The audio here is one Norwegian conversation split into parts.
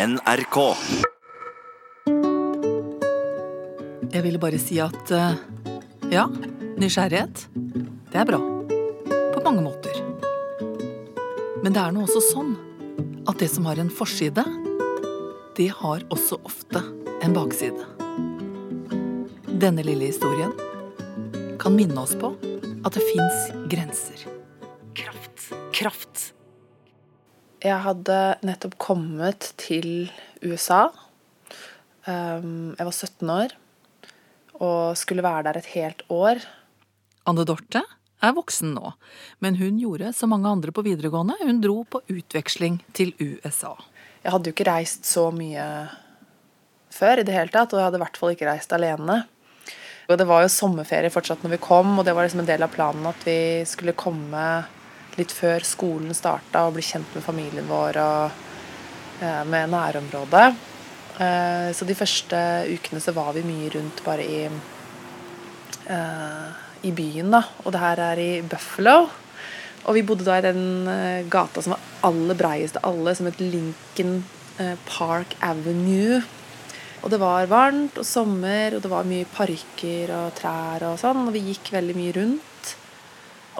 NRK. Jeg ville bare si at eh, ja, nysgjerrighet, det er bra. På mange måter. Men det er nå også sånn at det som har en forside, det har også ofte en bakside. Denne lille historien kan minne oss på at det fins grenser. Kraft. Kraft. Jeg hadde nettopp kommet til USA. Um, jeg var 17 år og skulle være der et helt år. Anne Dorte er voksen nå, men hun gjorde som mange andre på videregående. Hun dro på utveksling til USA. Jeg hadde jo ikke reist så mye før i det hele tatt, og jeg hadde i hvert fall ikke reist alene. Og det var jo sommerferie fortsatt når vi kom, og det var liksom en del av planen at vi skulle komme litt før skolen starta og bli kjent med familien vår og eh, med nærområdet. Eh, så de første ukene så var vi mye rundt bare i eh, i byen, da. Og det her er i Buffalo. Og vi bodde da i den gata som var aller breiest av alle, som het Lincoln Park Avenue. Og det var varmt og sommer, og det var mye parker og trær og sånn. Og vi gikk veldig mye rundt.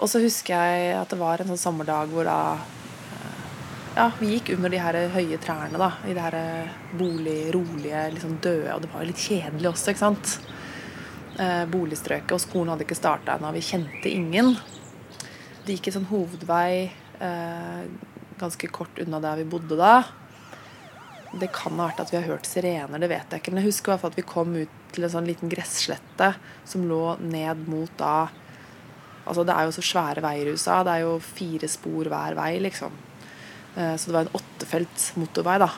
Og så husker jeg at det var en sånn sommerdag hvor da uh, Ja, vi gikk under de her høye trærne, da. I det her bolig, rolige, liksom døde. Og det var jo litt kjedelig også, ikke sant. boligstrøket, og skolen hadde ikke starta ennå. Vi kjente ingen. Det gikk en sånn hovedvei eh, ganske kort unna der vi bodde da. Det kan ha vært at vi har hørt sirener, det vet jeg ikke. Men jeg husker i hvert fall at vi kom ut til en sånn liten gresslette som lå ned mot da Altså det er jo så svære veier i USA. Det er jo fire spor hver vei, liksom. Eh, så det var en åttefelts motorvei, da.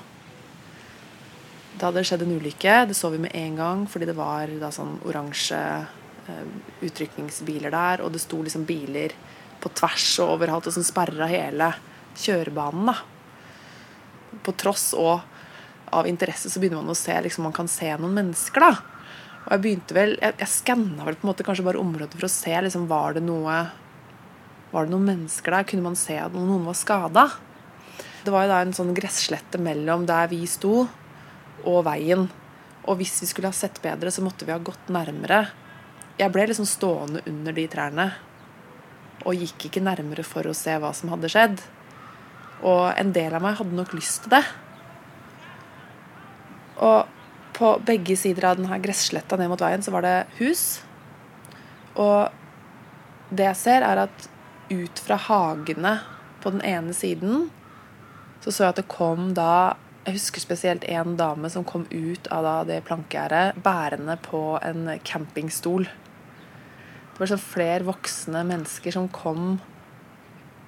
Da hadde det skjedd en ulykke. Det så vi med en gang fordi det var da sånn oransje eh, utrykningsbiler der, og det sto liksom biler på tvers og overalt og som sperra hele kjørebanen. da. På tross og av interesse så begynner man å se liksom man kan se noen mennesker. da. Og Jeg begynte vel, jeg, jeg skanna vel på en måte kanskje bare området for å se liksom var det noe var det noen mennesker der. Kunne man se at noen var skada? Det var jo da en sånn gresslette mellom der vi sto, og veien. Og hvis vi skulle ha sett bedre, så måtte vi ha gått nærmere. Jeg ble liksom stående under de trærne og gikk ikke nærmere for å se hva som hadde skjedd. Og en del av meg hadde nok lyst til det. Og på begge sider av denne gressletta ned mot veien så var det hus. Og det jeg ser, er at ut fra hagene på den ene siden så så jeg at det kom da Jeg husker spesielt en dame som kom ut av det plankegjerdet bærende på en campingstol. Det var sånn flere voksne mennesker som kom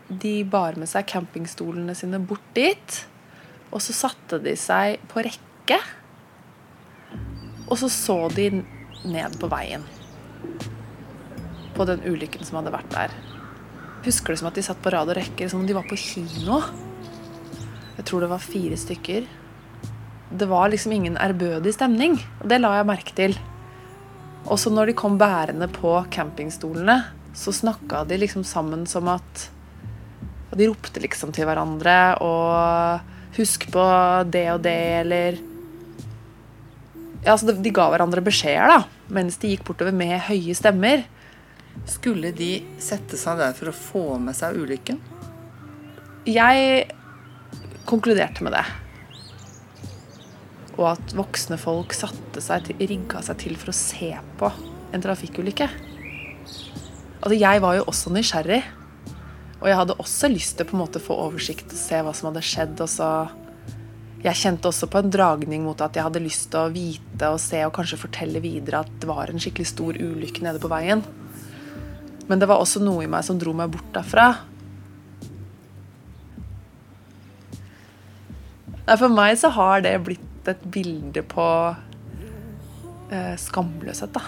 De bar med seg campingstolene sine bort dit. Og så satte de seg på rekke. Og så så de ned på veien. På den ulykken som hadde vært der. Husker det som at de satt på rad og rekke, som om de var på kino. Jeg tror det var fire stykker. Det var liksom ingen ærbødig stemning. Og det la jeg merke til. Også når de kom bærende på campingstolene, så snakka de liksom sammen som at De ropte liksom til hverandre og 'Husk på det og det', eller altså De ga hverandre beskjeder da, mens de gikk bortover med høye stemmer. Skulle de sette seg der for å få med seg ulykken? Jeg konkluderte med det og at voksne folk satte seg til, rigga seg til for å se på en trafikkulykke. Altså, jeg var jo også nysgjerrig. Og jeg hadde også lyst til å få oversikt og se hva som hadde skjedd. Og så jeg kjente også på en dragning mot at jeg hadde lyst til å vite og se og kanskje fortelle videre at det var en skikkelig stor ulykke nede på veien. Men det var også noe i meg som dro meg bort derfra. For meg så har det blitt et bilde på eh, skamløshet, da.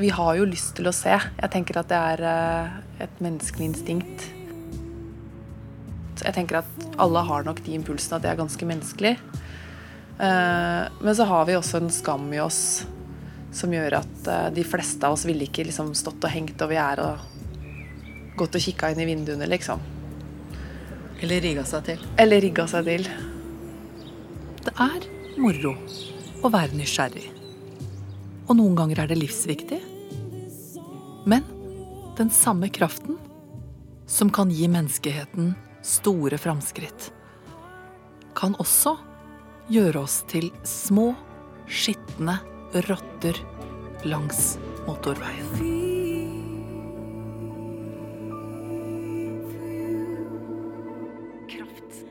Vi har jo lyst til å se. Jeg tenker at det er eh, et menneskelig instinkt jeg tenker at alle har nok de impulsene, at det er ganske menneskelig. Eh, men så har vi også en skam i oss som gjør at eh, de fleste av oss ville ikke liksom stått og hengt over gjerdet og gått og kikka inn i vinduene, liksom. Eller rigga seg til. Eller rigga seg til. Det er moro å være nysgjerrig. Og noen ganger er det livsviktig. Men den samme kraften som kan gi menneskeheten store framskritt, kan også gjøre oss til små, skitne rotter langs motorveien. Kraft.